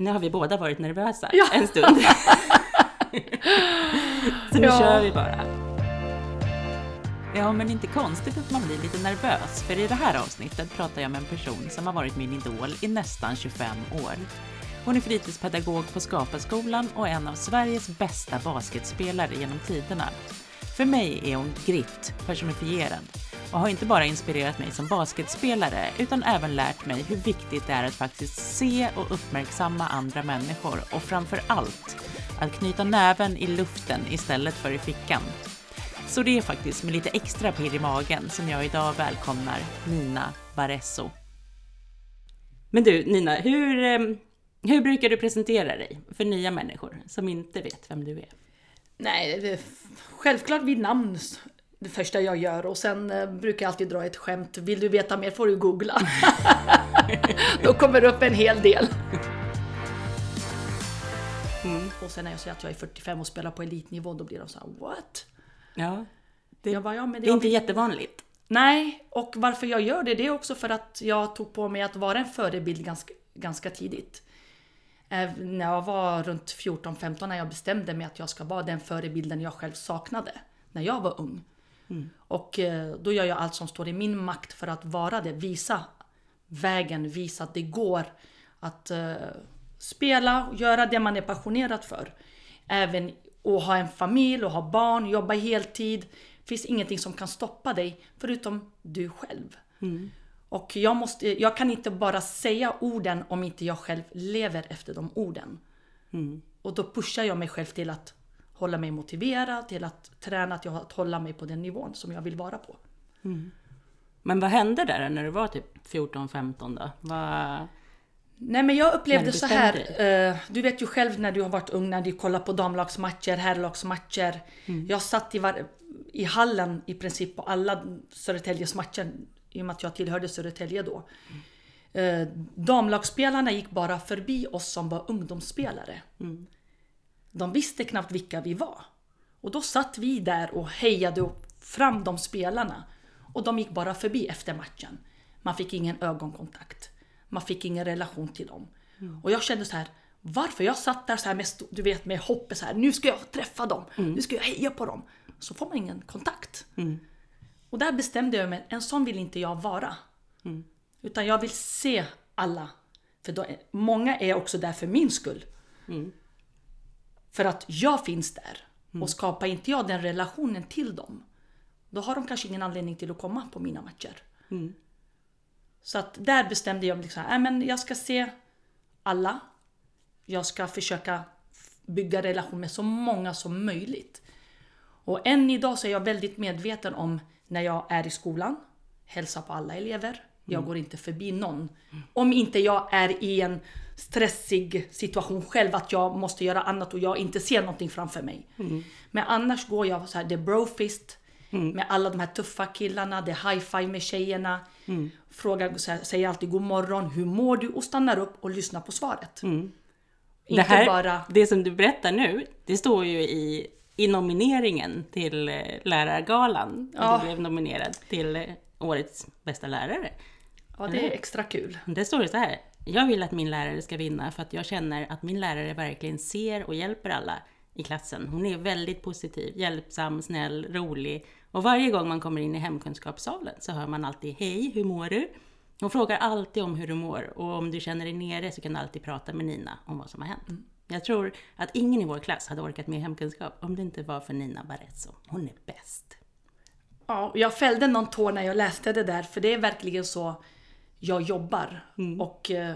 nu har vi båda varit nervösa Ja. en stund. Så nu Ja. kör vi bara. Ja, men inte konstigt att man blir lite nervös, för i det här avsnittet pratar jag med en person som har varit min idol i nästan 25 år. Hon är fritidspedagog på Skaparskolan och en av Sveriges bästa basketspelare genom tiderna. För mig är hon grit personifierad och har inte bara inspirerat mig som basketspelare utan även lärt mig hur viktigt det är att faktiskt se och uppmärksamma andra människor och framför allt att knyta näven i luften istället för i fickan. Så det är faktiskt med lite extra pirr i magen som jag idag välkomnar Nina Baresso. Men du Nina, hur, eh, hur brukar du presentera dig för nya människor som inte vet vem du är? Nej, självklart vid namn det första jag gör och sen eh, brukar jag alltid dra ett skämt. Vill du veta mer får du googla. Då kommer det upp en hel del. Och sen när jag säger att jag är 45 och spelar på elitnivå då blir de så här what? Ja, Jag bara, ja, men det är inte jag- jättevanligt. Nej, och varför jag gör det, det är också för att jag tog på mig att vara en förebild ganska, ganska tidigt. Eh, När jag var runt 14-15 när jag bestämde mig att jag ska vara den förebilden jag själv saknade när jag var ung. Och eh, då gör jag allt som står i min makt för att vara det, visa vägen, visa att det går att eh, spela och göra det man är passionerad för. Även att ha en familj och ha barn, jobba heltid. Det finns ingenting som kan stoppa dig förutom du själv. Och jag, måste, jag kan inte bara säga orden om inte jag själv lever efter de orden. Och då pushar jag mig själv till att hålla mig motiverad, till att träna, till att hålla mig på den nivån som jag vill vara på. Men vad hände där när du var typ 14-15 då? Vad... Nej men jag upplevde så här. Eh, du vet ju själv när du har varit ung, när du kollar på damlagsmatcher, herrlagsmatcher. Jag satt i, var, i hallen i princip på alla Södertäljes matcher. I och med att jag tillhörde Södertälje då. Eh, damlagsspelarna gick bara förbi oss som var ungdomsspelare. De visste knappt vilka vi var. Och då satt vi där och hejade fram de spelarna. Och de gick bara förbi efter matchen. Man fick ingen ögonkontakt. Man fick ingen relation till dem. Och jag kände så här, varför? Jag satt där så här med, du vet, med hoppet så här, nu ska jag träffa dem. Nu ska jag heja på dem. Så får man ingen kontakt. Och där bestämde jag mig, en sån vill inte jag vara. Utan jag vill se alla. För då, många är också där för min skull. För att jag finns där. Och skapar inte jag den relationen till dem, då har de kanske ingen anledning till att komma på mina matcher. Så att där bestämde jag mig liksom, äh, men jag ska se alla. Jag ska försöka bygga relation med så många som möjligt. Och än idag så är jag väldigt medveten om när jag är i skolan, hälsa på alla elever. Jag går inte förbi någon. Om inte jag är i en stressig situation själv, att jag måste göra annat och jag inte ser någonting framför mig. Men annars går jag så här, det är brofist med alla de här tuffa killarna, det är high five med tjejerna. Frågar, så här, säger alltid god morgon, hur mår du? Och stannar upp och lyssnar på svaret. Inte det, här, bara... det som du berättar nu, det står ju i, i nomineringen till eh, lärargalan. Ja. Du blev nominerad till eh, årets bästa lärare. Ja, det är extra kul. Det står det så här. Jag vill att min lärare ska vinna för att jag känner att min lärare verkligen ser och hjälper alla i klassen. Hon är väldigt positiv, hjälpsam, snäll, rolig. Och varje gång man kommer in i hemkunskapssalen så hör man alltid Hej, hur mår du? Hon frågar alltid om hur du mår och om du känner dig nere så kan du alltid prata med Nina om vad som har hänt. Jag tror att ingen i vår klass hade orkat med hemkunskap om det inte var för Nina Barezzo. Hon är bäst. Ja, jag fällde någon tår när jag läste det där, för det är verkligen så jag jobbar. Och eh,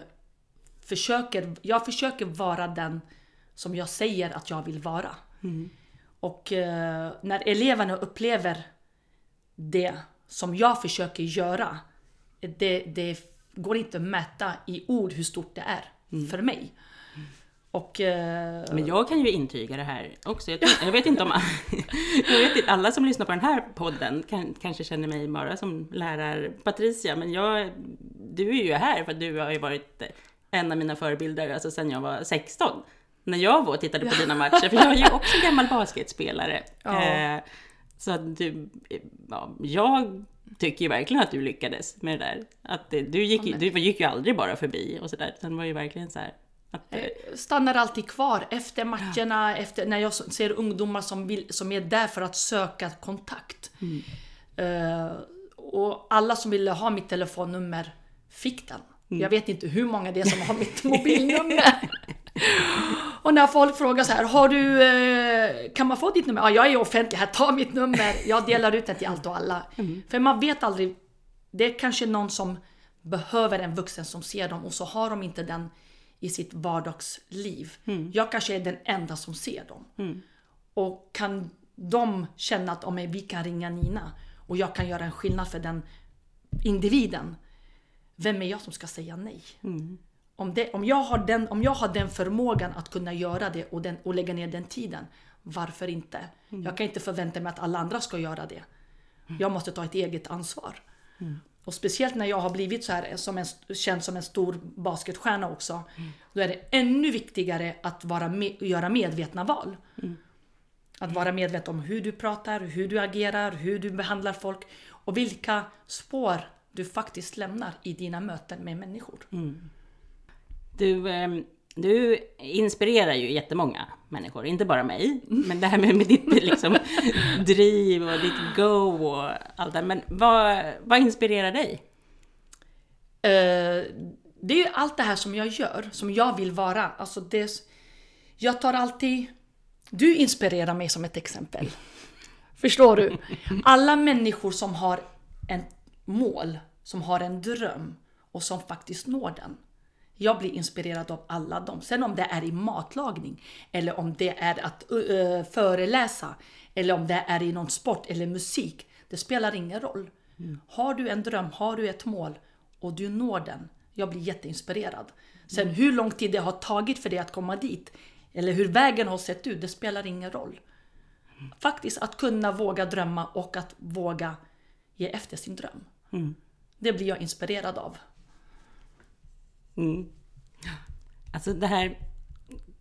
försöker, jag försöker vara den som jag säger att jag vill vara. Och eh, när eleverna upplever det som jag försöker göra, det, det går inte att mäta i ord hur stort det är för mig. Och eh, Men jag kan ju intyga det här också. Jag, jag vet inte om jag vet inte, alla som lyssnar på den här podden kan, kanske känner mig bara som lärar Patricia, men jag, du är ju här för att du har ju varit en av mina förebilder alltså sedan jag var 16. När jag var och tittade på dina matcher, för jag är ju också gammal basketspelare. Ja. Eh, så att du, ja, jag tycker ju verkligen att du lyckades med det där. Att det, du, gick, ju- du gick ju aldrig bara förbi och sådär, utan var ju verkligen så här, Att, eh, stannar alltid kvar efter matcherna, efter, när jag ser ungdomar som, vill, som är där för att söka kontakt. Eh, och alla som ville ha mitt telefonnummer fick den. Jag vet inte hur många det är som har mitt mobilnummer. och när folk frågar så här, har du, eh, kan man få ditt nummer? Ja, jag är offentlig här, ta mitt nummer. Jag delar ut det till allt och alla. För man vet aldrig, det är kanske någon som behöver en vuxen som ser dem och så har de inte den i sitt vardagsliv. Jag kanske är den enda som ser dem. Och kan de känna att om vi kan ringa Nina och jag kan göra en skillnad för den individen. Vem är jag som ska säga nej? Om, det, om, jag har den, om jag har den förmågan att kunna göra det och, den, och lägga ner den tiden, varför inte? Jag kan inte förvänta mig att alla andra ska göra det. Jag måste ta ett eget ansvar. Och speciellt när jag har blivit så här, som en, känd som en stor basketstjärna också. Då är det ännu viktigare att vara med, göra medvetna val. Att vara medveten om hur du pratar, hur du agerar, hur du behandlar folk och vilka spår du faktiskt lämnar i dina möten med människor. Du, ehm, du inspirerar ju jättemånga människor, inte bara mig. Men det här med, med ditt liksom, driv och ditt go och allt det Men vad, vad inspirerar dig? Eh, det är ju allt det här som jag gör, som jag vill vara. Alltså det, jag tar alltid... Du inspirerar mig som ett exempel. Förstår du? Alla människor som har ett mål, som har en dröm och som faktiskt når den. Jag blir inspirerad av alla dem. Sen om det är i matlagning, eller om det är att uh, föreläsa, eller om det är i någon sport eller musik. Det spelar ingen roll. Har du en dröm, har du ett mål och du når den. Jag blir jätteinspirerad. Sen hur lång tid det har tagit för dig att komma dit, eller hur vägen har sett ut, det spelar ingen roll. Faktiskt att kunna våga drömma och att våga ge efter sin dröm. Det blir jag inspirerad av. Mm. Alltså det här,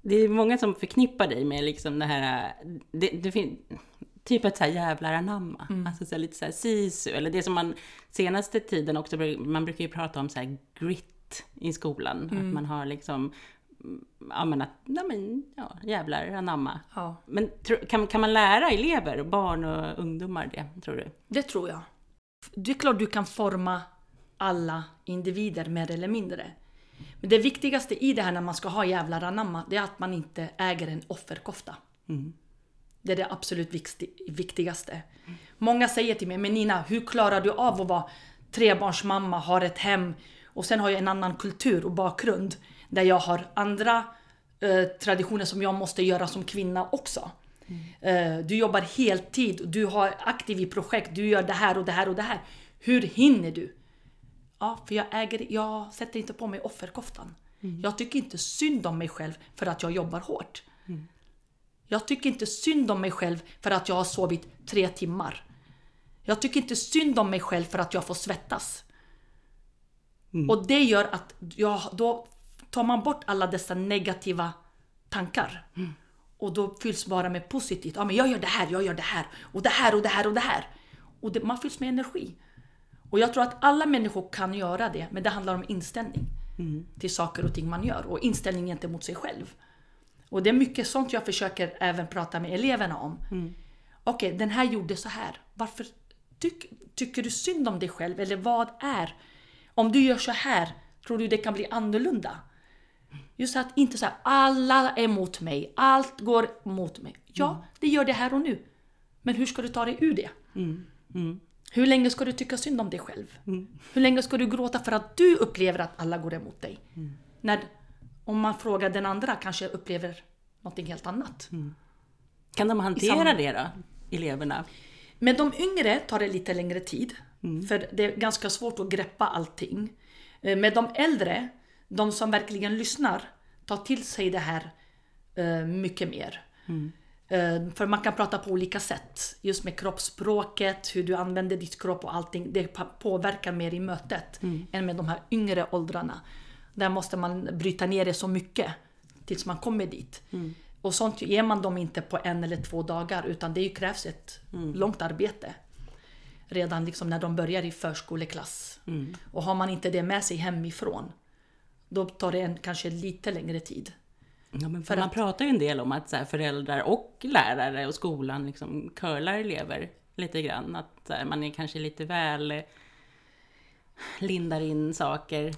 det är många som förknippar dig med liksom det här, det, det typ ett så här jävlar anamma. Alltså så lite så här sisu, eller det som man senaste tiden också, man brukar ju prata om så här grit i skolan. Att man har liksom, ja men att, ja men, ja, jävlar anamma. Ja. Men kan, kan man lära elever, barn och ungdomar det, tror du? Det tror jag. Det är klart du kan forma alla individer mer eller mindre. Men det viktigaste i det här när man ska ha jävlar anamma, det är att man inte äger en offerkofta. Det är det absolut vikti- viktigaste. Många säger till mig, men Nina, hur klarar du av att vara trebarnsmamma, har ett hem och sen har jag en annan kultur och bakgrund där jag har andra eh, traditioner som jag måste göra som kvinna också. Eh, du jobbar heltid, du har aktiv i projekt, du gör det här och det här och det här. Hur hinner du? Ja, för jag, äger, jag sätter inte på mig offerkoftan. Jag tycker inte synd om mig själv för att jag jobbar hårt. Jag tycker inte synd om mig själv för att jag har sovit tre timmar. Jag tycker inte synd om mig själv för att jag får svettas. Och det gör att jag, då tar man bort alla dessa negativa tankar. Och då fylls bara med positivt. Ja men jag gör det här, jag gör det här. Och det här och det här och det här. Och det, man fylls med energi. Och jag tror att alla människor kan göra det. Men det handlar om inställning. Till saker och ting man gör. Och inställning gentemot sig själv. Och det är mycket sånt jag försöker även prata med eleverna om. Okej, den här gjorde så här. Varför tyck, tycker du synd om dig själv? Eller vad är? Om du gör så här, tror du det kan bli annorlunda? Just att inte så här, alla är mot mig, allt går mot mig. Ja, det gör det här och nu. Men hur ska du ta dig ur det? Hur länge ska du tycka synd om dig själv? Hur länge ska du gråta för att du upplever att alla går emot dig? När, om man frågar den andra kanske upplever någonting helt annat. Kan de hantera samma- det då, eleverna? Med de yngre tar det lite längre tid. För det är ganska svårt att greppa allting. Eh, Med de äldre, de som verkligen lyssnar, tar till sig det här eh, mycket mer. Eh, För man kan prata på olika sätt. Just med kroppsspråket, hur du använder ditt kropp och allting. Det påverkar mer i mötet än med de här yngre åldrarna. Där måste man bryta ner det så mycket tills man kommer dit. Och sånt ger man dem inte på en eller två dagar utan det krävs ett långt arbete. Redan liksom när de börjar i förskoleklass. Och har man inte det med sig hemifrån då tar det en kanske lite längre tid. Ja, men För man att- pratar ju en del om att så här, föräldrar och lärare och skolan liksom curlar elever lite grann. Att här, man är kanske lite väl eh, lindar in saker en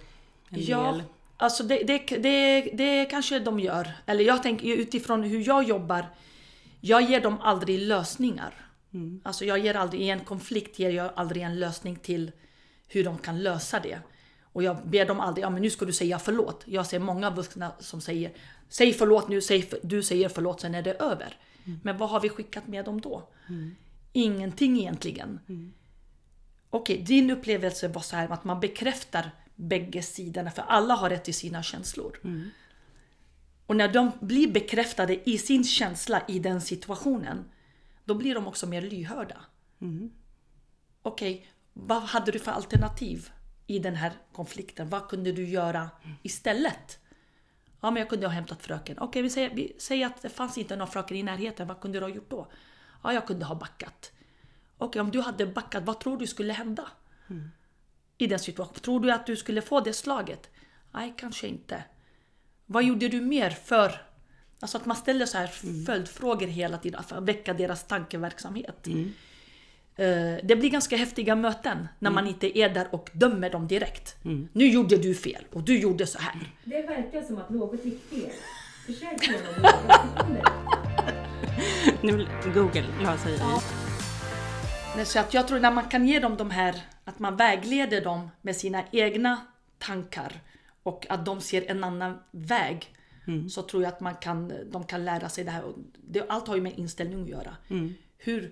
Ja, del. alltså det, det, det, det kanske de gör. Eller jag tänker utifrån hur jag jobbar. Jag ger dem aldrig lösningar. Alltså jag ger aldrig, i en konflikt ger jag aldrig en lösning till hur de kan lösa det. Och jag ber dem aldrig, ja men nu ska du säga förlåt. Jag ser många vuxna som säger, säg förlåt nu, säg, för- du säger förlåt, sen är det över. Men vad har vi skickat med dem då? Ingenting egentligen. Okej, din upplevelse var så här att man bekräftar bägge sidorna, för alla har rätt till sina känslor. Och när de blir bekräftade i sin känsla i den situationen, då blir de också mer lyhörda. Okej, vad hade du för alternativ i den här konflikten? Vad kunde du göra istället? Ja, men jag kunde ha hämtat fröken. Okej, vi säger, vi säger att det fanns inte någon fröken i närheten. Vad kunde du ha gjort då? Ja, jag kunde ha backat. Okej, om du hade backat, vad tror du skulle hända? I den situationen. Tror du att du skulle få det slaget? Nej, kanske inte. Vad gjorde du mer för... Alltså att man ställer så här följdfrågor hela tiden för att väcka deras tankeverksamhet. Eh, Det blir ganska häftiga möten när man inte är där och dömer dem direkt. Nu gjorde du fel och du gjorde så här. Det verkar som att något gick fel. Försök. Nu Google la sig i. Nej, Så att jag tror när man kan ge dem de här, att man vägleder dem med sina egna tankar och att de ser en annan väg. Så tror jag att man kan, de kan lära sig det här. Allt har ju med inställning att göra. Hur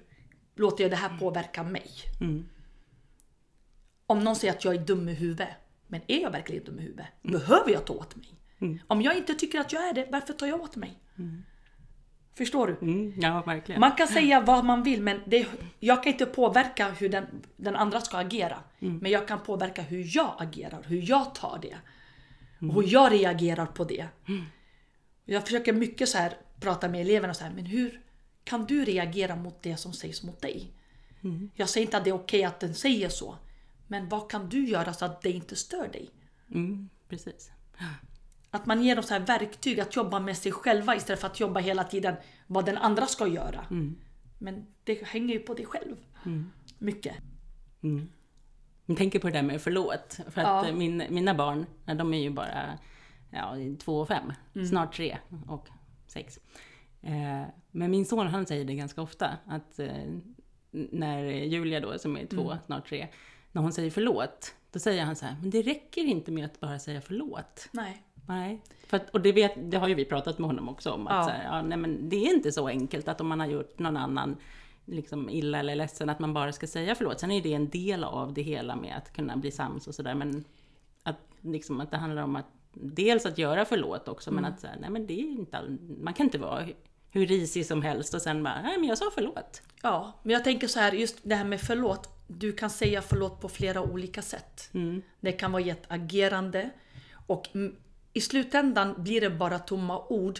låter jag det här påverka mig? Om någon säger att jag är dum i huvudet. Men är jag verkligen dum i huvudet? Behöver jag ta åt mig? Om jag inte tycker att jag är det, varför tar jag åt mig? Förstår du? Mm, ja, verkligen. Man kan säga vad man vill men det, jag kan inte påverka hur den, den andra ska agera. Men jag kan påverka hur jag agerar, hur jag tar det. Och hur jag reagerar på det. Jag försöker mycket så här prata med eleverna så här, men hur kan du reagera mot det som sägs mot dig? Jag säger inte att det är okej att den säger så. Men vad kan du göra så att det inte stör dig? Mm, precis. Att man ger dem så här verktyg att jobba med sig själva istället för att jobba hela tiden vad den andra ska göra. Men det hänger ju på dig själv. Mycket. Jag tänker på det där med förlåt. För att Ja. min, mina barn, de är ju bara ja, två och fem. Mm. Snart tre och sex. Eh, men min son han säger det ganska ofta. Att eh, när Julia då, som är två, Mm. snart tre. När hon säger förlåt. Då säger han så här, men det räcker inte med att bara säga förlåt. Nej. Nej. För att, och det, vet, det har ju vi pratat med honom också om. Att Ja. så här, ja, nej, men det är inte så enkelt att om man har gjort någon annan liksom illa eller ledsen att man bara ska säga förlåt. Sen är det en del av det hela med att kunna bli sams och sådär. Men att, liksom, att det handlar om att dels att göra förlåt också. Men att så här, nej men det är inte all, man kan inte vara hur risig som helst och sen bara, nej men jag sa förlåt. Ja, men jag tänker så här, just det här med förlåt. Du kan säga förlåt på flera olika sätt. Det kan vara ett agerande och mm, i slutändan blir det bara tomma ord.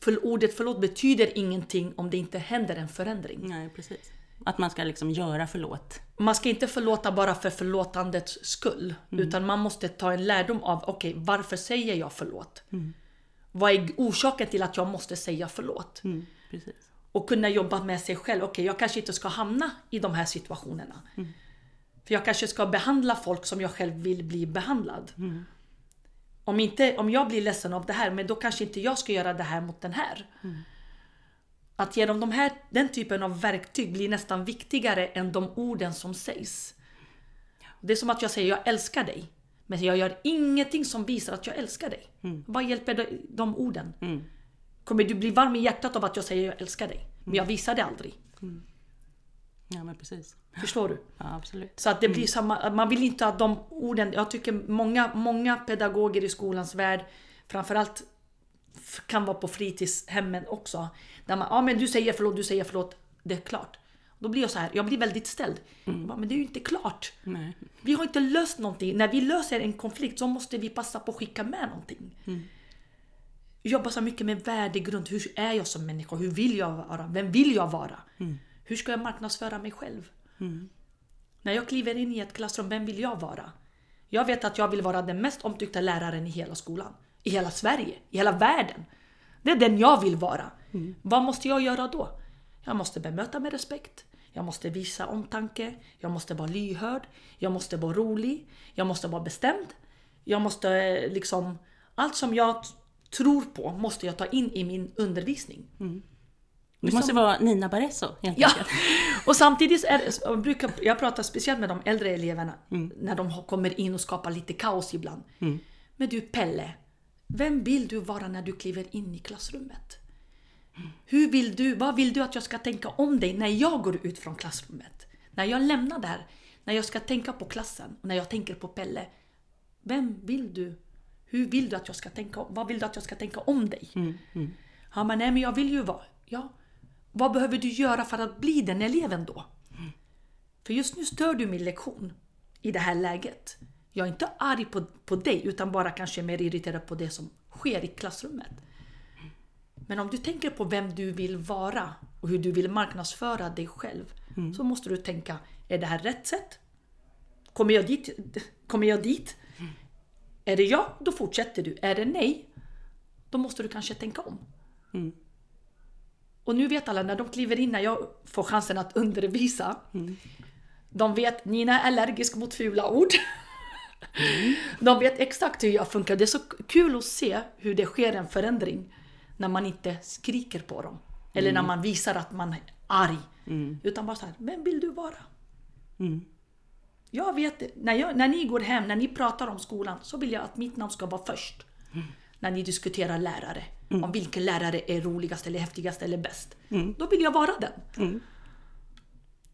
För ordet förlåt betyder ingenting om det inte händer en förändring. Nej, precis. Att man ska liksom göra förlåt. Man ska inte förlåta bara för förlåtandets skull. Utan man måste ta en lärdom av, okej, varför säger jag förlåt? Vad är orsaken till att jag måste säga förlåt? Mm, precis. Och kunna jobba med sig själv. Okej, jag kanske inte ska hamna i de här situationerna. För jag kanske ska behandla folk som jag själv vill bli behandlad. Om, inte, om jag blir ledsen av det här, men då kanske inte jag ska göra det här mot den här. Att ge dem de här, den typen av verktyg blir nästan viktigare än de orden som sägs. Det är som att jag säger jag älskar dig. Men jag gör ingenting som visar att jag älskar dig. Vad hjälper de, de orden? Kommer du bli varm i hjärtat av att jag säger jag älskar dig? Men jag visar det aldrig. Ja, men precis. Förstår du? Ja, absolut. Så att det blir samma, man vill inte att de orden, jag tycker många, många pedagoger i skolans värld, framförallt kan vara på fritidshemmen också. Där man, ja men du säger förlåt, du säger förlåt, det är klart. Då blir jag så här, jag blir väldigt ställd. Jag bara, men det är ju inte klart. Nej. Vi har inte löst någonting. När vi löser en konflikt så måste vi passa på att skicka med någonting. Jobba så mycket med värdegrund. Hur är jag som människa? Hur vill jag vara? Vem vill jag vara? Hur ska jag marknadsföra mig själv? När jag kliver in i ett klassrum, vem vill jag vara? Jag vet att jag vill vara den mest omtyckta läraren i hela skolan. I hela Sverige, i hela världen. Det är den jag vill vara. Vad måste jag göra då? Jag måste bemöta med respekt. Jag måste visa omtanke. Jag måste vara lyhörd. Jag måste vara rolig. Jag måste vara bestämd. Jag måste eh, liksom... Allt som jag tror på måste jag ta in i min undervisning. Du måste vara Nina Barresso helt Ja, enkelt. och samtidigt är brukar, jag pratar speciellt med de äldre eleverna när de kommer in och skapar lite kaos ibland. Men du Pelle, vem vill du vara när du kliver in i klassrummet? Hur vill du, vad vill du att jag ska tänka om dig när jag går ut från klassrummet? När jag lämnar där, när jag ska tänka på klassen, och när jag tänker på Pelle. Vem vill du? Hur vill du att jag ska tänka? Vad vill du att jag ska tänka om dig? Ja, men nej, men jag vill ju vara... Ja, vad behöver du göra för att bli den eleven då? För just nu stör du min lektion i det här läget. Jag är inte arg på, på dig utan bara kanske mer irriterad på det som sker i klassrummet. Men om du tänker på vem du vill vara och hur du vill marknadsföra dig själv så måste du tänka, är det här rätt sätt? Kommer jag dit? Kommer jag dit? Är det ja, då fortsätter du. Är det nej, då måste du kanske tänka om. Och nu vet alla när de kliver in, när jag får chansen att undervisa. De vet, Nina är allergisk mot fula ord. De vet exakt hur jag funkar. Det är så kul att se hur det sker en förändring när man inte skriker på dem. Eller när man visar att man är arg. Utan bara så här, vem vill du vara? Jag vet, när, jag, när ni går hem, när ni pratar om skolan, så vill jag att mitt namn ska vara först. När ni diskuterar lärare. Om vilken lärare är roligast eller häftigast eller bäst. Då vill jag vara den.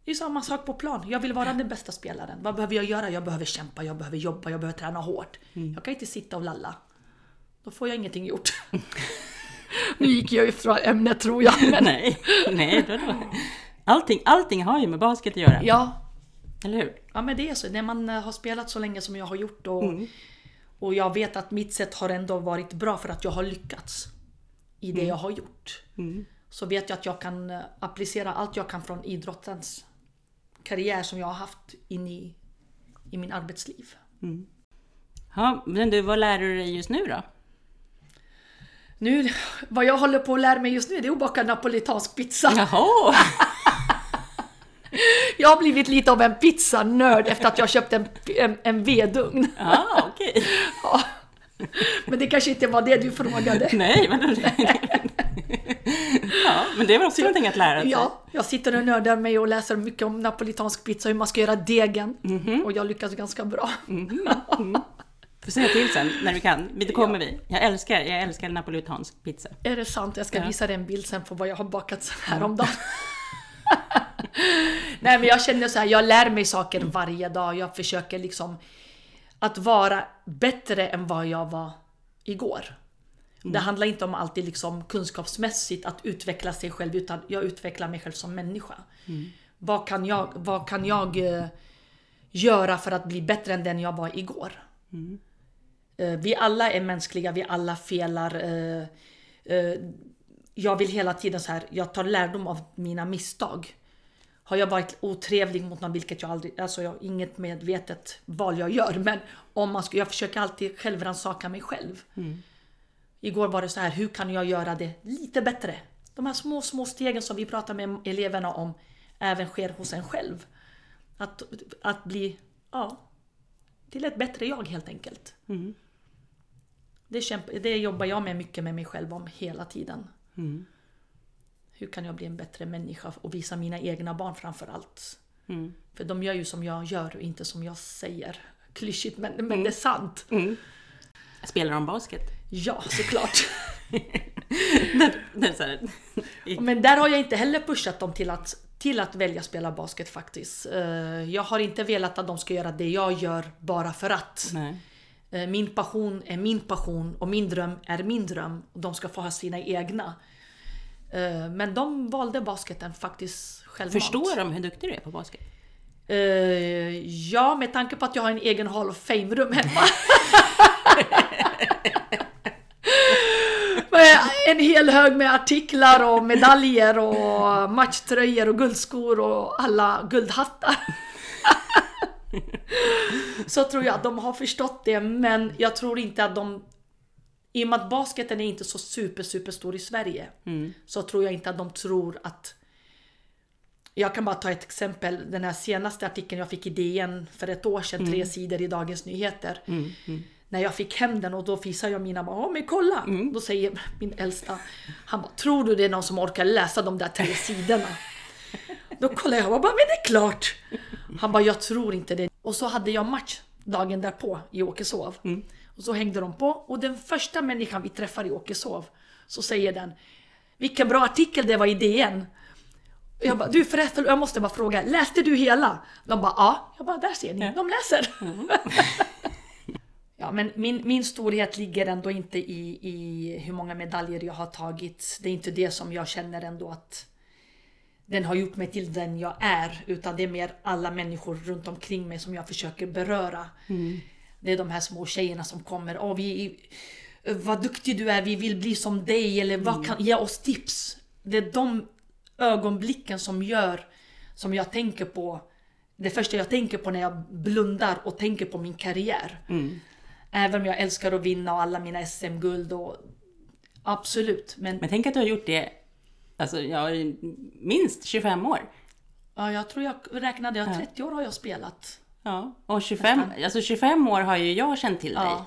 Det är samma sak på plan. Jag vill vara den bästa spelaren. Vad behöver jag göra? Jag behöver kämpa, jag behöver jobba, jag behöver träna hårt. Jag kan inte sitta och lalla. Då får jag ingenting gjort. nu gick jag ifrån ämnet tror jag. Men... Nej, nej. Då, då. Allting, allting har ju med basket att göra. Ja, Eller hur? Ja men det är så. När man eh, har spelat så länge som jag har gjort och, och jag vet att mitt sätt har ändå varit bra för att jag har lyckats i det jag har gjort. Så vet jag att jag kan eh, applicera allt jag kan från idrottens karriär som jag har haft in i, i min arbetsliv. Ja, men du, vad lär du dig just nu då? Nu, vad jag håller på att lära mig just nu det är att baka napolitansk pizza. Jaha! Jag har blivit lite av en pizzanörd efter att jag köpte en, en, en vedugn. Ja, okej. Ja. Men det kanske inte var det du frågade. Nej, men... ja, men det är väl också någonting att lära sig. Ja, jag sitter och nördar mig och läser mycket om napolitansk pizza, hur man ska göra degen. Mhm. Och jag lyckas ganska bra. Får säga till sen när vi kan. Det kommer vi. Jag älskar, jag älskar napolitansk pizza. Är det sant? Jag ska Ja. visa dig en bild sen på vad jag har bakat häromdagen. Nej men jag känner så här, jag lär mig saker varje dag. Jag försöker liksom att vara bättre än vad jag var igår. Det handlar inte om alltid liksom kunskapsmässigt att utveckla sig själv utan jag utvecklar mig själv som människa. Vad kan jag, vad kan jag eh, göra för att bli bättre än den jag var igår? Eh, Vi alla är mänskliga, vi alla felar. eh, eh, Jag vill hela tiden så här, jag tar lärdom av mina misstag. Har jag varit otrevlig mot någon, vilket jag aldrig, alltså jag har inget medvetet val jag gör, men om man ska, jag försöker alltid självrannsaka mig själv. Igår var det så här, hur kan jag göra det lite bättre? De här små, små stegen som vi pratar med eleverna om även sker hos en själv. Att, att bli, ja, till ett bättre jag helt enkelt. Det, kämp- det jobbar jag med mycket med mig själv om hela tiden. Hur kan jag bli en bättre människa och visa mina egna barn framför allt. För de gör ju som jag gör och inte som jag säger. Klyschigt men, men det är sant. Spelar de basket? Ja, såklart. Men där har jag inte heller pushat dem till att, till att välja spela basket faktiskt. Eh, Jag har inte velat att de ska göra det jag gör bara för att. nej. Eh, Min passion är min passion och min dröm är min dröm. Och de ska få ha sina egna. Eh, Men de valde basketen faktiskt självmant. Förstår de hur duktig du är på basket? Ja, med tanke på att jag har en egen Hall of Fame-rum hemma. Med en hel hög med artiklar och medaljer och matchtröjor och guldskor och alla guldhattar. så tror jag att de har förstått det. Men jag tror inte att de... I och med att basketen är inte så super, super stor i Sverige. Så tror jag inte att de tror att... Jag kan bara ta ett exempel. Den här senaste artikeln jag fick i DN för ett år sedan, tre sidor i Dagens Nyheter. När jag fick hem den och då visar jag mina barn, men kolla! Då säger min äldsta, han bara, tror du det är någon som orkar läsa de där tre sidorna? Då kollar jag och bara, men det är klart! Han bara, jag tror inte det. Och så hade jag match dagen därpå i Åkeshov. Och så hängde de på och den första människan vi träffar i Åkeshov så säger den, vilken bra artikel det var i DN. Jag bara, du förresten, jag måste bara fråga, läste du hela? De bara, ja. Jag bara, där ser ni, de läser. Ja, men min, min storhet ligger ändå inte i, i hur många medaljer jag har tagit. Det är inte det som jag känner ändå att den har gjort mig till den jag är. Utan det är mer alla människor runt omkring mig som jag försöker beröra. Det är de här små tjejerna som kommer. Åh, vi, vad duktig du är, vi vill bli som dig. Eller vad kan, ge oss tips. Det är de ögonblicken som gör, som jag tänker på. Det första jag tänker på när jag blundar och tänker på min karriär. Även om jag älskar att vinna och alla mina SM-guld och absolut. Men, Men tänk att du har gjort det alltså, ja, minst 25 år. ja, jag tror jag räknade, ja, 30 år har jag spelat. Ja, och 25, alltså 25 år har ju jag känt till dig. Ja.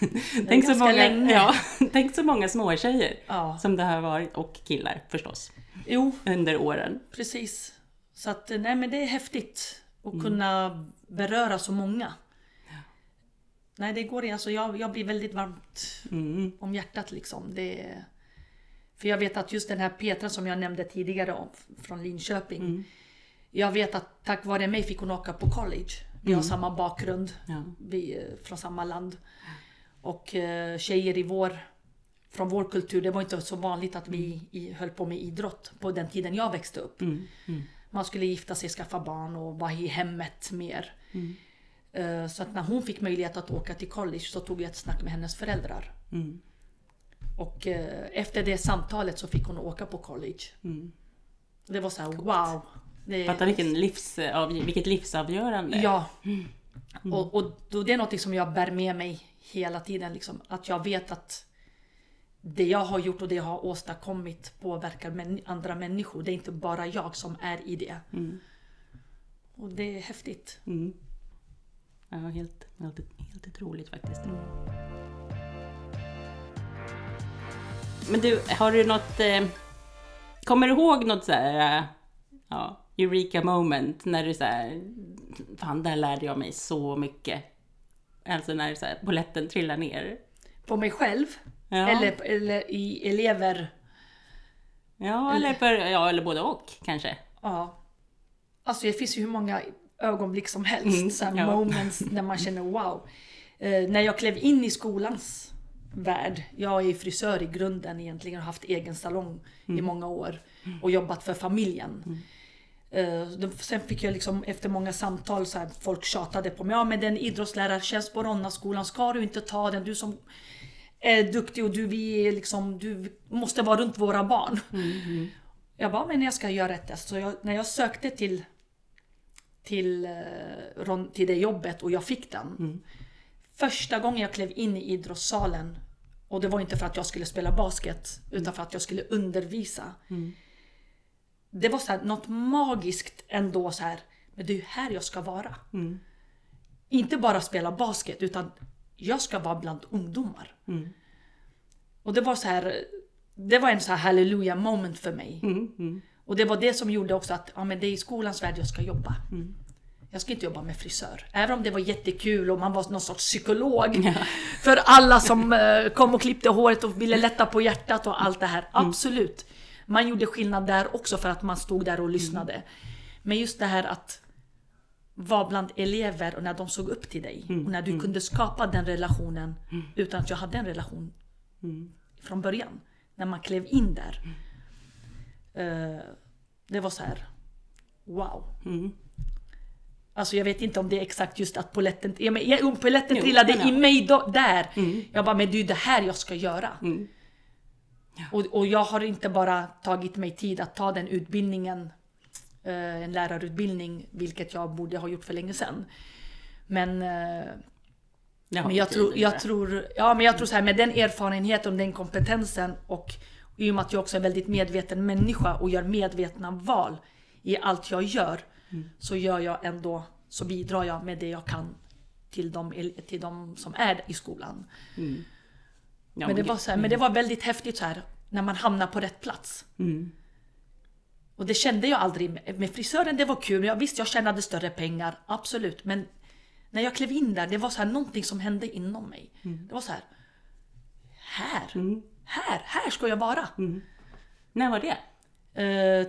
tänk, så många, länge. ja, tänk så många småtjejer Ja. som det har varit, och killar förstås, Jo, under åren. precis. Så att nej men det är häftigt att kunna beröra så många. Nej det går inte, alltså jag, jag blir väldigt varmt om hjärtat liksom. Det, för jag vet att just den här Petra som jag nämnde tidigare om, från Linköping. Jag vet att tack vare mig fick hon åka på college. Vi har samma bakgrund, Ja. vi är från samma land. Och eh, tjejer i vår, från vår kultur, det var inte så vanligt att vi i, höll på med idrott på den tiden jag växte upp. Man skulle gifta sig, skaffa barn och vara i hemmet mer. Eh, Så att när hon fick möjlighet att åka till college så tog jag ett snack med hennes föräldrar. Och eh, efter det samtalet så fick hon åka på college. Det var så här, wow. Det, Fatta vilken livsav, vilket livsavgörande. Ja. Och, och då det är något som jag bär med mig hela tiden. Liksom, att jag vet att det jag har gjort och det jag har åstadkommit påverkar andra människor. Det är inte bara jag som är i det. Och det är häftigt. Mm. Ja, helt, helt, helt otroligt faktiskt. Men du, har du något... Eh, kommer du ihåg något så här... Eh, ja, Eureka moment när du så här... Fan, där lärde jag mig så mycket. Alltså när så här, polletten trillar ner. På mig själv. Ja. Eller, eller i elever. Ja, eller, för, ja, eller både och kanske. Ja. Alltså det finns ju hur många ögonblick som helst. Mm, så ja. moments när man känner wow. Eh, när jag klev in i skolans värld. Jag är frisör i grunden egentligen och har haft egen salong Mm. i många år. Och jobbat för familjen. Eh, då- sen fick jag liksom efter många samtal så här, folk tjatade på mig. Ja men den idrottslärartjänst på Ronnaskolan, ska du inte ta den? Du som är duktig och du, vi är liksom, du måste vara runt våra barn. Jag bara, men jag ska göra test. Så jag, när jag sökte till, till, eh, till det jobbet och jag fick den. Första gången jag klev in i idrottssalen och det var inte för att jag skulle spela basket utan för att jag skulle undervisa. Det var så här, något magiskt ändå så här. Men det är ju här jag ska vara. Inte bara spela basket utan jag ska vara bland ungdomar. Och det var så här, det var en så här halleluja moment för mig. Och det var det som gjorde också att ja, men det är i skolans värld jag ska jobba. Jag ska inte jobba med frisör. Även om det var jättekul och man var någon sorts psykolog. För alla som eh, kom och klippte håret och ville lätta på hjärtat och allt det här. Absolut. Man gjorde skillnad där också för att man stod där och lyssnade. Men just det här att vara bland elever och när de såg upp till dig. Och när du kunde skapa den relationen utan att jag hade en relation från början. När man klev in där. Eh, det var så här. Wow. Alltså jag vet inte om det är exakt just att poletten, ja, men, ja, poletten Jo, trillade ja. i mig då, där. Jag bara, men det är det här jag ska göra. Och, och jag har inte bara tagit mig tid att ta den utbildningen, eh, en lärarutbildning, vilket jag borde ha gjort för länge sedan. Men, eh, men jag, tror, jag, tror, ja, men jag tror så här med den erfarenheten den kompetensen och i och med att jag också är en väldigt medveten människa och gör medvetna val i allt jag gör så gör jag ändå, så bidrar jag med det jag kan till de, till de som är i skolan. Ja, men, det var så här, men det var väldigt häftigt så här när man hamnar på rätt plats. Mm. Och det kände jag aldrig med, med frisören. Det var kul. Jag visst, jag tjänade större pengar. Absolut. Men när jag klev in där, det var så här någonting som hände inom mig. Det var så här. Här, här, här ska jag vara. När var det? Eh,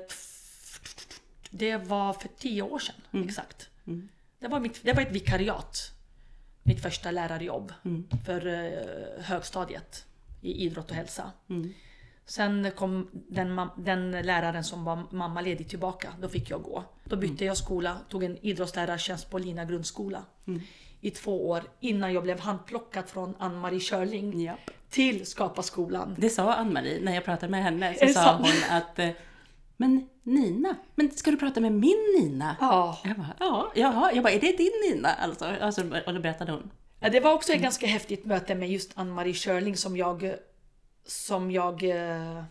det var för tio år sedan exakt. Det, var mitt, det var ett vikariat. Mitt första lärarjobb för eh, högstadiet i idrott och hälsa. Sen kom den, den läraren som var mammaledig tillbaka. Då fick jag gå. Då bytte jag skola, tog en idrottslärartjänst på Lina grundskola. I två år innan jag blev handplockad från Ann-Marie Körling Japp. Till Skapa skolan. Det sa Ann-Marie när jag pratade med henne. Så sa sant? hon att eh, Men Nina, men ska du prata med min Nina? Ja. Jag bara, ja, jaha. Jag bara, är det din Nina? Alltså, alltså, och då berättade hon. Ja, det var också ett ganska häftigt möte med just Ann-Marie Körling som jag... Som jag eh,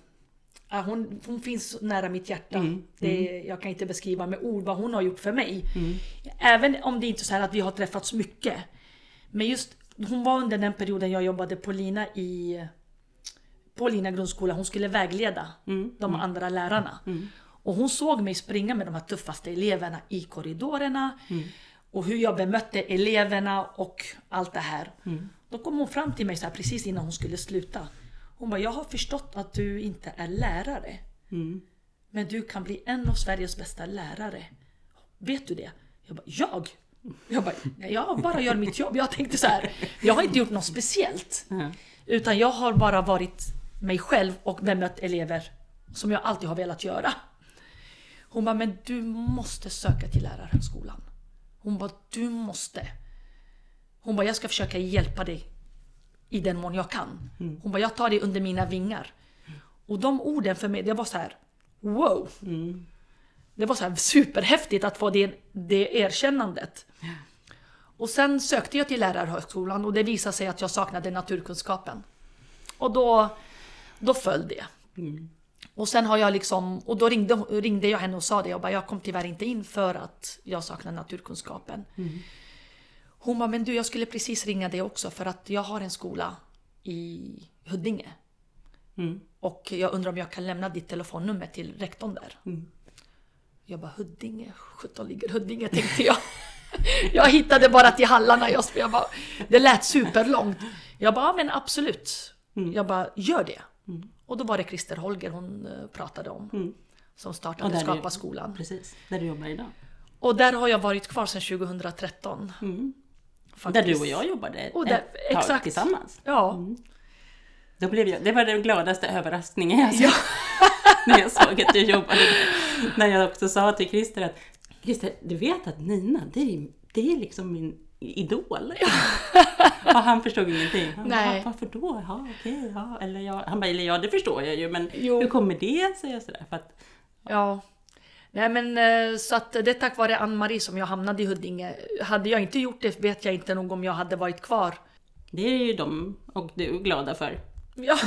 ja, hon, hon finns nära mitt hjärta. Det, jag kan inte beskriva med ord vad hon har gjort för mig. Även om det inte är så här att vi har träffats mycket. Men just hon var under den perioden jag jobbade på Lina i på Lina grundskola. Hon skulle vägleda de andra lärarna. Och hon såg mig springa med de här tuffaste eleverna i korridorerna. Och hur jag bemötte eleverna och allt det här. Då kom hon fram till mig så här, precis innan hon skulle sluta. Hon bara, jag har förstått att du inte är lärare. Men du kan bli en av Sveriges bästa lärare. Vet du det? Jag bara, jag? Jag bara, "Nej, jag bara gör mitt jobb. Jag tänkte så här, jag har inte gjort något speciellt. Utan jag har bara varit mig själv och bemött elever som jag alltid har velat göra. Hon bara, men du måste söka till lärarhögskolan. Hon bara, du måste. Hon bara, jag ska försöka hjälpa dig i den mån jag kan. Hon bara, jag tar dig under mina vingar. Och de orden för mig, det var så här, wow. Det var så här superhäftigt att få det, det erkännandet. Och sen sökte jag till lärarhögskolan och det visade sig att jag saknade naturkunskapen. Och då, då föll det. Och sen har jag liksom, och då ringde, ringde jag henne och sa det, jag bara, jag kom tyvärr inte in för att jag saknar naturkunskapen. Hon bara, men du jag skulle precis ringa dig också för att jag har en skola i Huddinge. Och jag undrar om jag kan lämna ditt telefonnummer till rektorn där. Jag bara, Huddinge? 17 ligger Huddinge tänkte jag. Jag hittade bara till hallarna. Jag, jag bara, det lät superlångt. Jag bara, ja, men absolut. Jag bara, gör det. Och då var det Christer Holger hon eh, pratade om. Som startade Skapa skolan. Precis, där du jobbar idag. Och där har jag varit kvar sedan 2013. Där du och jag jobbade Och där- ett tag exakt. tillsammans. Ja. Då blev jag, det var den gladaste överraskningen jag såg när jag såg att du jobbade där. När jag också sa till Christer att Christer, du vet att Nina, det är, det är liksom min idol. och han förstod ingenting. Han Nej. Bara, Varför då? Ja, okej, ja. Eller ja. Han bara, eller ja, det förstår jag ju, men Jo. hur kommer det sig? Sådär, för att, Ja. Nej men eh, så att det är tack vare Ann-Marie som jag hamnade i Huddinge. Hade jag inte gjort det vet jag inte nog om jag hade varit kvar. det är ju de och du glada för. Ja.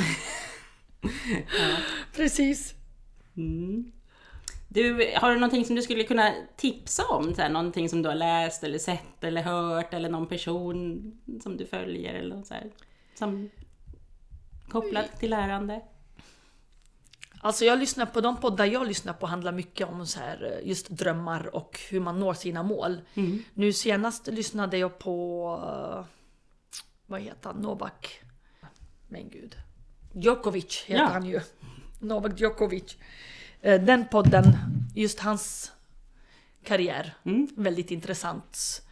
Precis. Du, har du någonting som du skulle kunna tipsa om? Så här, någonting som du har läst eller sett eller hört eller någon person som du följer eller så här, som kopplat till lärande? Alltså jag lyssnar på de poddar jag lyssnar på handlar mycket om så här, just drömmar och hur man når sina mål. Nu senast lyssnade jag på, vad heter han, Novak? Men gud. Djokovic heter Ja. han ju. Novak Djokovic. Eh, Den podden, just hans karriär, väldigt intressant.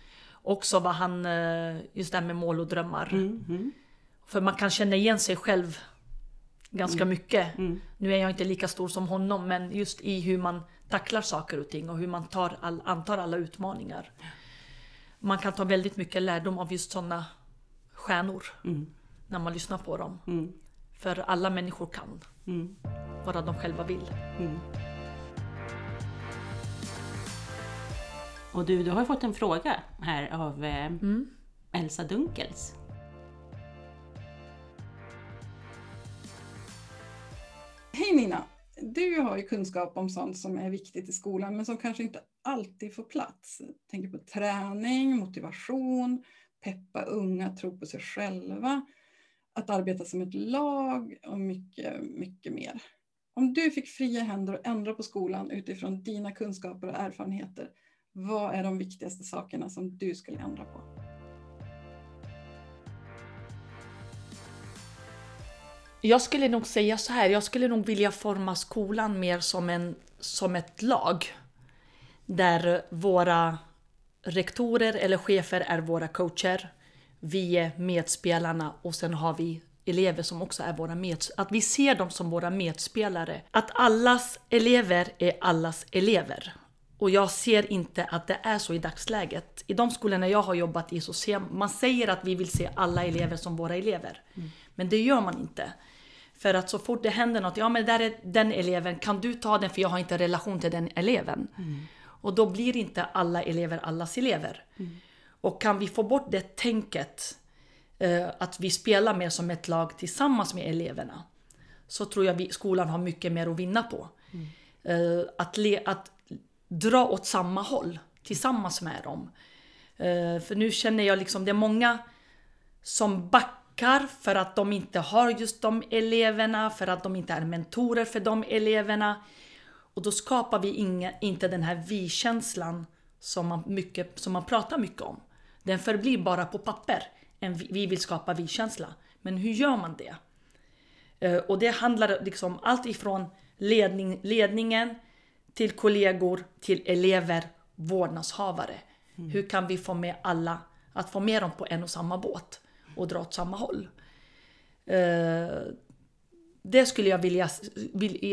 Också vad han, eh, just det här med mål och drömmar. För man kan känna igen sig själv ganska mycket. Nu är jag inte lika stor som honom men just i hur man tacklar saker och ting och hur man tar all, antar alla utmaningar. Man kan ta väldigt mycket lärdom av just sådana stjärnor när man lyssnar på dem. För alla människor kan, bara de själva vill. Och du, du har fått en fråga här av eh, Elsa Dunkels. Hej Nina! Du har ju kunskap om sånt som är viktigt i skolan men som kanske inte alltid får plats. Jag tänker på träning, motivation, peppa unga tro på sig själva, att arbeta som ett lag och mycket, mycket mer. Om du fick fria händer att ändra på skolan utifrån dina kunskaper och erfarenheter, vad är de viktigaste sakerna som du skulle ändra på? Jag skulle nog säga så här, jag skulle nog vilja forma skolan mer som, en, som ett lag. Där våra rektorer eller chefer är våra coacher. Vi är medspelarna och sen har vi elever som också är våra med, att vi ser dem som våra medspelare. Att allas elever är allas elever. Och jag ser inte att det är så i dagsläget. I de skolorna jag har jobbat i så ser man säger att vi vill se alla elever som våra elever. Men det gör man inte. För att så fort det händer något, ja men där är den eleven, kan du ta den för jag har inte relation till den eleven. Och då blir inte alla elever allas elever. Och kan vi få bort det tänket, eh, att vi spelar mer som ett lag tillsammans med eleverna, så tror jag vi, skolan har mycket mer att vinna på. Eh, att, le, att dra åt samma håll tillsammans med dem. Eh, för nu känner jag liksom, det är många som backar för att de inte har just de eleverna, för att de inte är mentorer för de eleverna. Och då skapar vi inga, inte den här vi-känslan som man, mycket, som man pratar mycket om. Den förblir bara på papper. En, vi vi vill skapa vi-känsla. Men hur gör man det? Eh, Och det handlar liksom allt ifrån ledning, ledningen till kollegor, till elever, vårdnadshavare. Hur kan vi få med alla, att få med dem på en och samma båt och dra åt samma håll? Eh, Det skulle jag vilja,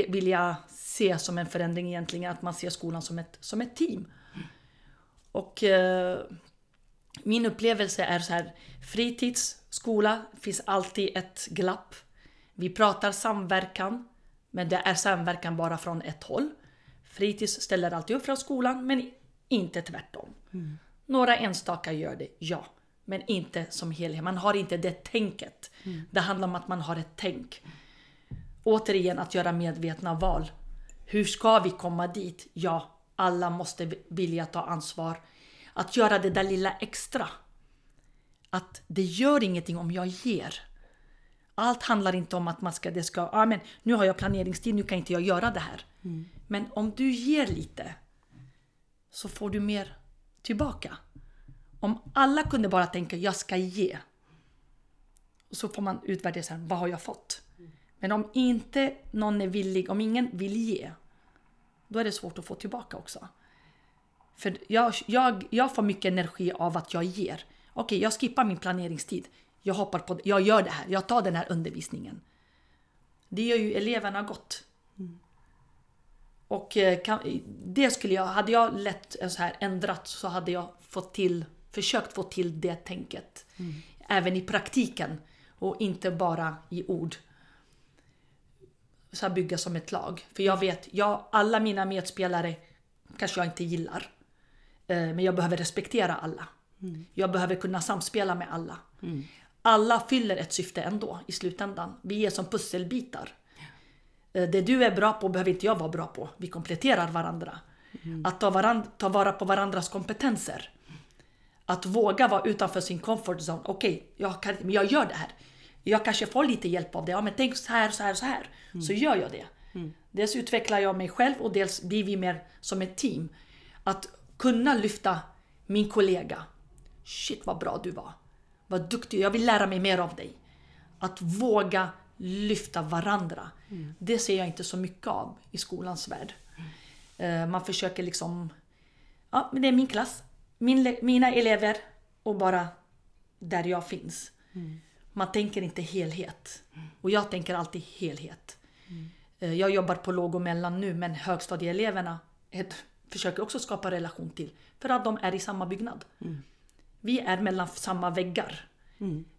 vilja se som en förändring egentligen, att man ser skolan som ett, som ett team. Och eh, min upplevelse är så här, fritids, skola, finns alltid ett glapp. Vi pratar samverkan, men det är samverkan bara från ett håll. Fritids ställer alltid upp från skolan, men inte tvärtom. Några enstaka gör det, ja. Men inte som helhet. Man har inte det tänket. Det handlar om att man har ett tänk. Återigen att göra medvetna val. Hur ska vi komma dit? Ja, alla måste vilja ta ansvar. Att göra det där lilla extra. Att det gör ingenting om jag ger. Allt handlar inte om att man ska, det ska, ah, men nu har jag planeringstid, nu kan inte jag göra det här. Men om du ger lite så får du mer tillbaka. Om alla kunde bara tänka jag ska ge. Och så får man utvärdera sen, vad har jag fått? Men om inte någon är villig, om ingen vill ge, då är det svårt att få tillbaka också. För jag, jag, jag får mycket energi av att jag ger. Okej, jag skippar min planeringstid. Jag hoppar på Jag gör det här. Jag tar den här undervisningen. Det gör ju eleverna gott. Och eh, kan, det skulle jag, hade jag lätt så här ändrat så hade jag fått till, försökt få till det tänket. Även i praktiken och inte bara i ord. Så här bygga som ett lag. För jag vet, jag, alla mina medspelare kanske jag inte gillar. Eh, Men jag behöver respektera alla. Jag behöver kunna samspela med alla. Alla fyller ett syfte ändå i slutändan. Vi är som pusselbitar. Eh, Det du är bra på behöver inte jag vara bra på. Vi kompletterar varandra. Att ta, varand- ta vara på varandras kompetenser. Att våga vara utanför sin comfort zone. Okej, jag, kan- men jag gör det här. Jag kanske får lite hjälp av det. Ja, men tänk så här, så här, så här. Så gör jag det. Dels utvecklar jag mig själv och dels blir vi mer som ett team. Att kunna lyfta min kollega. Shit vad bra du var. Vad duktig, jag vill lära mig mer av dig. Att våga lyfta varandra. Det ser jag inte så mycket av i skolans värld. Eh, Man försöker liksom... Ja, men det är min klass. Min, mina elever och bara där jag finns. Man tänker inte helhet. Och jag tänker alltid helhet. Eh, Jag jobbar på låg och mellan nu men högstadieeleverna ett, försöker också skapa relation till. För att de är i samma byggnad. Vi är mellan samma väggar.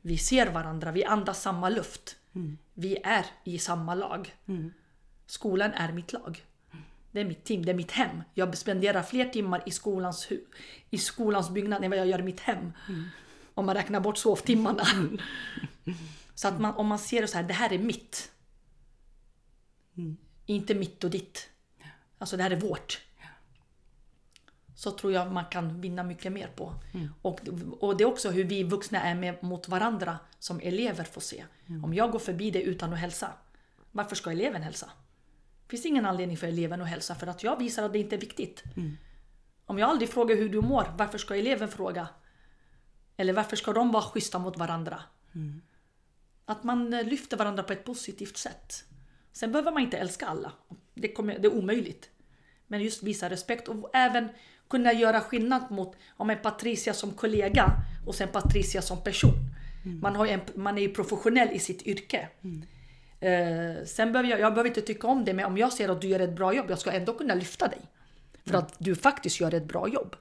Vi ser varandra, vi andas samma luft. Vi är i samma lag. Skolan är mitt lag. Det är mitt team, det är mitt hem. Jag spenderar fler timmar i skolans, i skolans byggnad än vad jag gör i mitt hem. Om man räknar bort sovtimmarna. Så att man, om man ser det så här, det här är mitt. Inte mitt och ditt. Alltså det här är vårt. Så tror jag man kan vinna mycket mer på. Och, och det är också hur vi vuxna är med mot varandra som elever får se. Om jag går förbi det utan att hälsa, varför ska eleven hälsa? Det finns ingen anledning för eleven att hälsa för att jag visar att det inte är viktigt. Om jag aldrig frågar hur du mår, varför ska eleven fråga? Eller varför ska de vara schyssta mot varandra? Att man eh, lyfter varandra på ett positivt sätt. Sen behöver man inte älska alla. Det, kommer, det är omöjligt. Men just visa respekt och även kunna göra skillnad mot om en Patricia som kollega och sen Patricia som person. Man, har en, man är ju professionell i sitt yrke. Eh, sen behöver jag, jag behöver inte tycka om det, men om jag ser att du gör ett bra jobb, jag ska ändå kunna lyfta dig. För att du faktiskt gör ett bra jobb.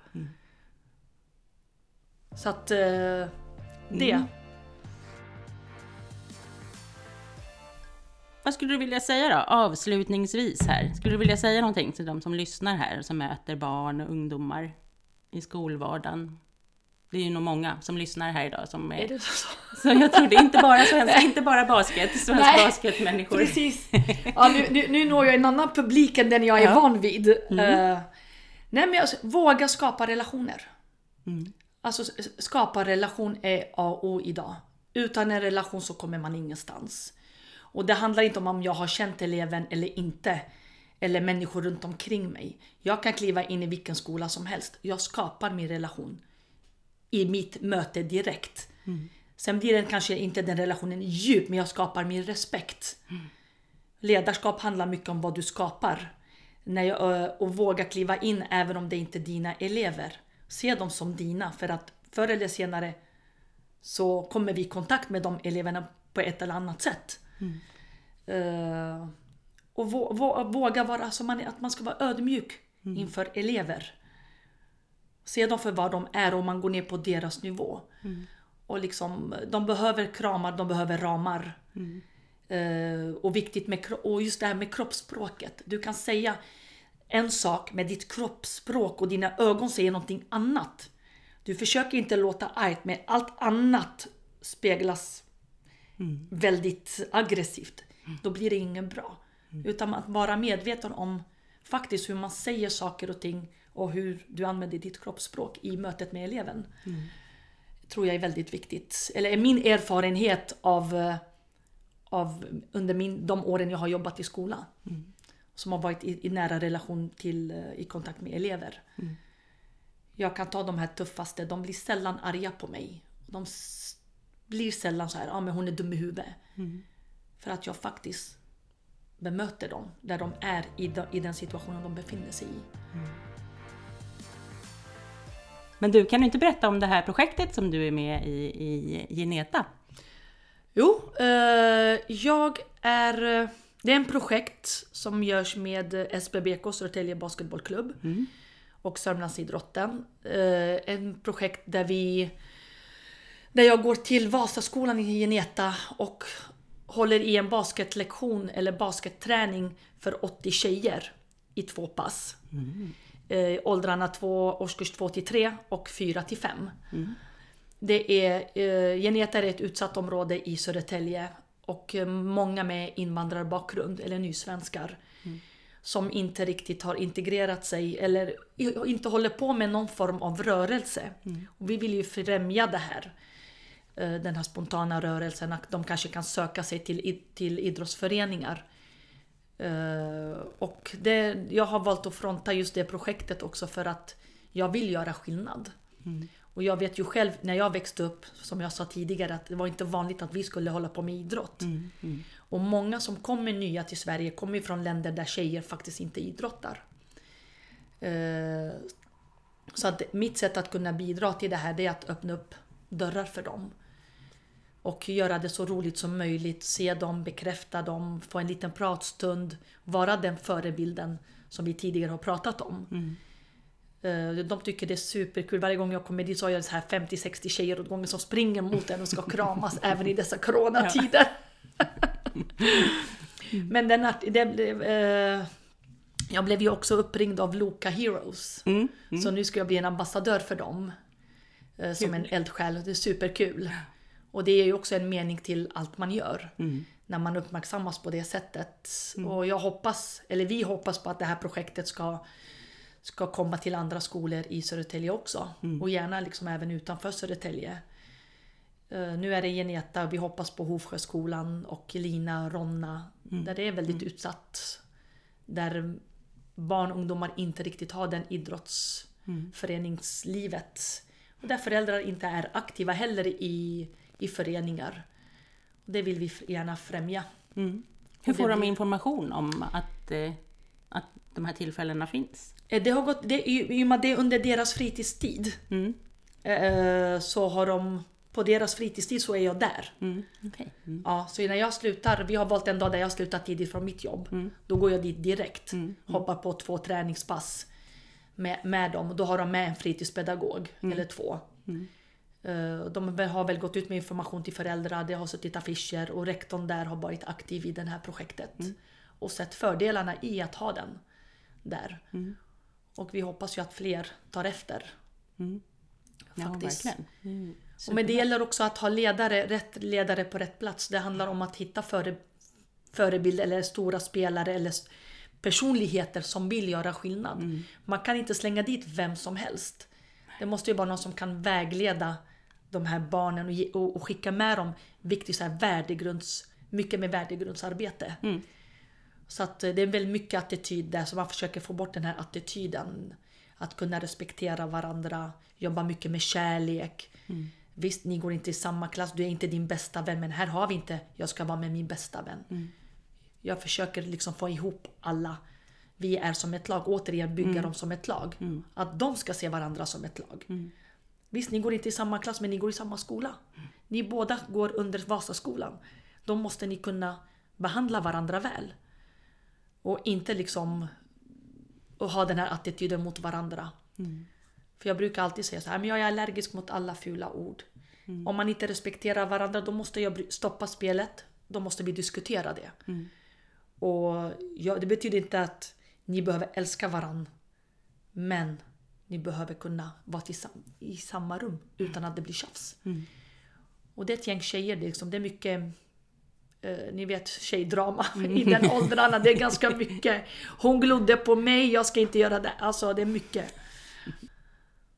Så att eh, det. Vad skulle du vilja säga då, avslutningsvis här? Skulle du vilja säga någonting till de som lyssnar här, som möter barn och ungdomar i skolvardagen? Det är ju nog många som lyssnar här idag som är... Är det så? Så jag tror det är inte bara svensk, inte bara basket, svensk Nej, basketmänniskor. Precis. Ja, nu, nu, nu når jag en annan publik än den jag är Ja. van vid. Eh, nej men alltså, våga skapa relationer. Alltså s- skapa relation är A och O idag. Utan en relation så kommer man ingenstans. Och det handlar inte om om jag har känt eleven eller inte. Eller människor runt omkring mig. Jag kan kliva in i vilken skola som helst. Jag skapar min relation i mitt möte direkt. Sen blir den kanske inte den relationen djup, men jag skapar min respekt. Ledarskap handlar mycket om vad du skapar. När jag, och våga kliva in även om det inte är dina elever. Se dem som dina, för att förr eller senare så kommer vi i kontakt med de eleverna på ett eller annat sätt. Eh, och vå- vå- våga vara, alltså man, att man ska vara ödmjuk inför elever. Se dem för vad de är och man går ner på deras nivå. Och liksom, de behöver kramar, de behöver ramar. Eh, och viktigt med och just det här med kroppsspråket. Du kan säga en sak med ditt kroppsspråk och dina ögon säger någonting annat. Du försöker inte låta argt men allt annat speglas väldigt aggressivt. Då blir det ingen bra. Utan att vara medveten om faktiskt hur man säger saker och ting och hur du använder ditt kroppsspråk i mötet med eleven. Tror jag är väldigt viktigt. Eller är min erfarenhet av, eh, av under min, de åren jag har jobbat i skolan. Som har varit i, i nära relation till, eh, i kontakt med elever. Jag kan ta de här tuffaste, de blir sällan arga på mig. De blir sällan så här, ja ah, men hon är dum i huvudet. För att jag faktiskt bemöter dem där de är i, de, i den situationen de befinner sig i. Men du, kan du inte berätta om det här projektet som du är med i, i Geneta? Jo, eh, jag är... eh, Det är en projekt som görs med SBBK, Södertälje Basketbollklubb och Sörmlandsidrotten. Eh, en projekt där vi... Där jag går till Vasaskolan i Geneta och håller i en basketlektion eller basketträning för 80 tjejer i två pass. Eh, åldrarna två, årskurs 2 till 3 och 4 till 5. Det är, eh, Geneta är ett utsatt område i Södertälje och eh, många med invandrarbakgrund eller nysvenskar som inte riktigt har integrerat sig eller inte håller på med någon form av rörelse. Och vi vill ju främja det här. Eh, Den här spontana rörelsen, att de kanske kan söka sig till, till idrottsföreningar. Eh, Och det, jag har valt att fronta just det projektet också för att jag vill göra skillnad. Och jag vet ju själv när jag växte upp, som jag sa tidigare, att det var inte vanligt att vi skulle hålla på med idrott. Och många som kommer nya till Sverige kommer från länder där tjejer faktiskt inte idrottar. Eh, Så att mitt sätt att kunna bidra till det här det är att öppna upp dörrar för dem. Och göra det så roligt som möjligt, se dem, bekräfta dem, få en liten pratstund, vara den förebilden som vi tidigare har pratat om. Eh, De tycker det är superkul. Varje gång jag kommer dit så har jag så här 50-60 tjejer åt gången som springer mot en och ska kramas även i dessa coronatider. Men den, art- det, det, eh, Jag blev ju också uppringd av Loka Heroes. Mm. Så nu ska jag bli en ambassadör för dem. eh, Som en eldsjäl. Det är superkul. Och det är ju också en mening till allt man gör. Mm. När man uppmärksammas på det sättet. Och jag hoppas, eller vi hoppas på att det här projektet ska, ska komma till andra skolor i Södertälje också. Och gärna liksom även utanför Södertälje. Eh, Nu är det Geneta, vi hoppas på Hovsjöskolan och Lina, Ronna. Där det är väldigt utsatt. Där barn och ungdomar inte riktigt har den idrottsföreningslivet. Och där föräldrar inte är aktiva heller i, i föreningar. Det vill vi gärna främja. Mm. Hur får de information om att, eh, att de här tillfällena finns? Eh, Det har gått, det, i, och med att det är under deras fritidstid Mm. eh, så har de på deras fritidstid så är jag där. Mm. okej. Mm. Ja, så när jag slutar, vi har valt en dag där jag slutar tidigt från mitt jobb. Mm. Då går jag dit direkt. Hoppar på två träningspass med, med dem. Då har de med en fritidspedagog, Mm. eller två. Eh, De har väl gått ut med information till föräldrar, det har suttit affischer och rektorn där har varit aktiv i det här projektet. Mm. Och sett fördelarna i att ha den där. Mm. Och vi hoppas ju att fler tar efter. Ja, Faktiskt. verkligen. Mm. Och men det gäller också att ha ledare, rätt ledare på rätt plats. Det handlar om att hitta före, förebilder eller stora spelare eller personligheter som vill göra skillnad. Man kan inte slänga dit vem som helst. Det måste ju vara någon som kan vägleda de här barnen och, ge, och, och skicka med dem viktigt så här värdegrunds, mycket med värdegrundsarbete. Så att eh, det är väldigt mycket attityd där, så man försöker få bort den här attityden. Att kunna respektera varandra, jobba mycket med kärlek. Visst, ni går inte i samma klass, du är inte din bästa vän, men här har vi inte, jag ska vara med min bästa vän. Jag försöker liksom få ihop alla. Vi är som ett lag, återigen bygga dem som ett lag. Att de ska se varandra som ett lag. Visst, ni går inte i samma klass, men ni går i samma skola. Ni båda går under Vasaskolan. Då måste ni kunna behandla varandra väl. Och inte liksom och ha den här attityden mot varandra. För jag brukar alltid säga så här, men jag är allergisk mot alla fula ord. Om man inte respekterar varandra då måste jag stoppa spelet. Då måste vi diskutera det. Och ja, det betyder inte att ni behöver älska varandra. Men ni behöver kunna vara i samma rum utan att det blir tjafs. Och det är ett gäng tjejer, det är, liksom, det är mycket eh, ni vet tjejdrama i den åldrarna. Det är ganska mycket. Hon glodde på mig, jag ska inte göra det. Alltså det är mycket.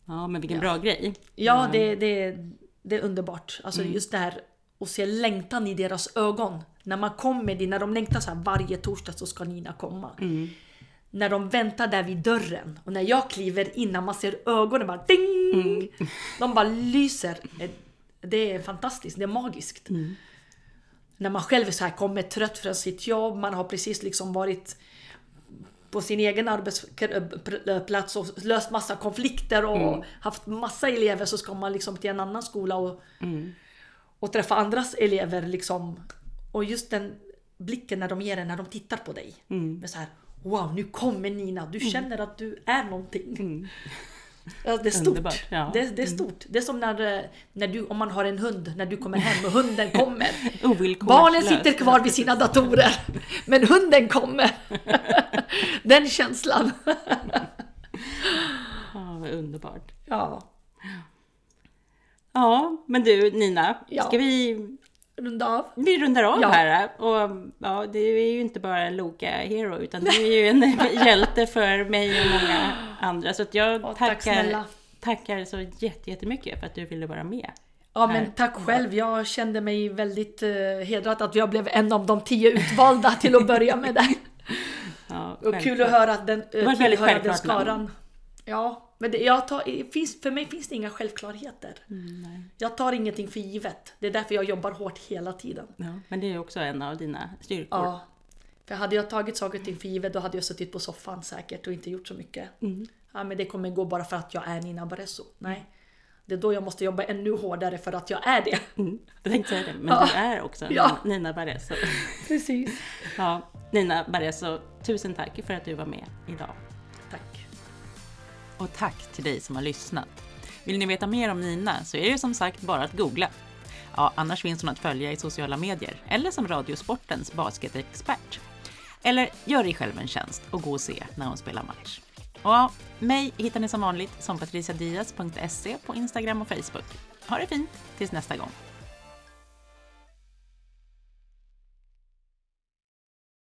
Ja, men vilken bra grej. Ja, det, det, det är underbart. Alltså just det här att se längtan i deras ögon. När man kommer dit, när de längtar så här varje torsdag så ska Nina komma. När de väntar där vid dörren och när jag kliver in, när man ser ögonen bara ding! De bara lyser. Det är fantastiskt, det är magiskt. När man själv är så här, kommer trött från sitt jobb, man har precis liksom varit på sin egen arbetsplats och löst massa konflikter och haft massa elever så ska man liksom till en annan skola och, och träffa andras elever liksom. Och just den blicken när de ger en när de tittar på dig. Med så här, wow nu kommer Nina, du känner att du är någonting. Ja, det är stort. Ja. Det, det är stort. Det är som när, eh, när du, om man har en hund, när du kommer hem och hunden kommer. Barnen sitter kvar vid sina datorer, men hunden kommer. Den känslan. Ja, vad underbart. Ja, Ja, men du Nina, Ja. ska vi... runda av. Vi rundar av Ja. här. Och ja, du är ju inte bara en Loka Hero, utan du är ju en hjälte för mig och många andra. Så jag Ja, tack tackar, tackar så jätte- jättemycket för att du ville vara med. Ja men tack själv, jag kände mig väldigt uh, hedrad att jag blev en av de tio utvalda till att börja med det. Ja, Och kul att höra att den, väldigt tillhöra den skaran. Ja, men det, jag tar, finns, för mig finns det inga självklarheter. Mm, Jag tar ingenting för givet. Det är därför jag jobbar hårt hela tiden. Ja, men det är också en av dina styrkor. Ja. För hade jag tagit saker och ting för givet då hade jag suttit på soffan säkert och inte gjort så mycket. Ja men det kommer gå bara för att jag är Nina Barresso. Nej. Det är då jag måste jobba ännu hårdare för att jag är det. Mm, jag tänkte säga det, men Ja. du är också Ja. Nina Barresso. Precis. Ja, Nina Barresso, tusen tack för att du var med idag. Och tack till dig som har lyssnat. Vill ni veta mer om Nina så är det som sagt bara att googla. Ja, annars finns hon att följa i sociala medier eller som Radiosportens basketexpert. Eller gör dig själv en tjänst och gå och se när hon spelar match. Och ja, mig hittar ni som vanligt som patriciadias.se på Instagram och Facebook. Ha det fint tills nästa gång.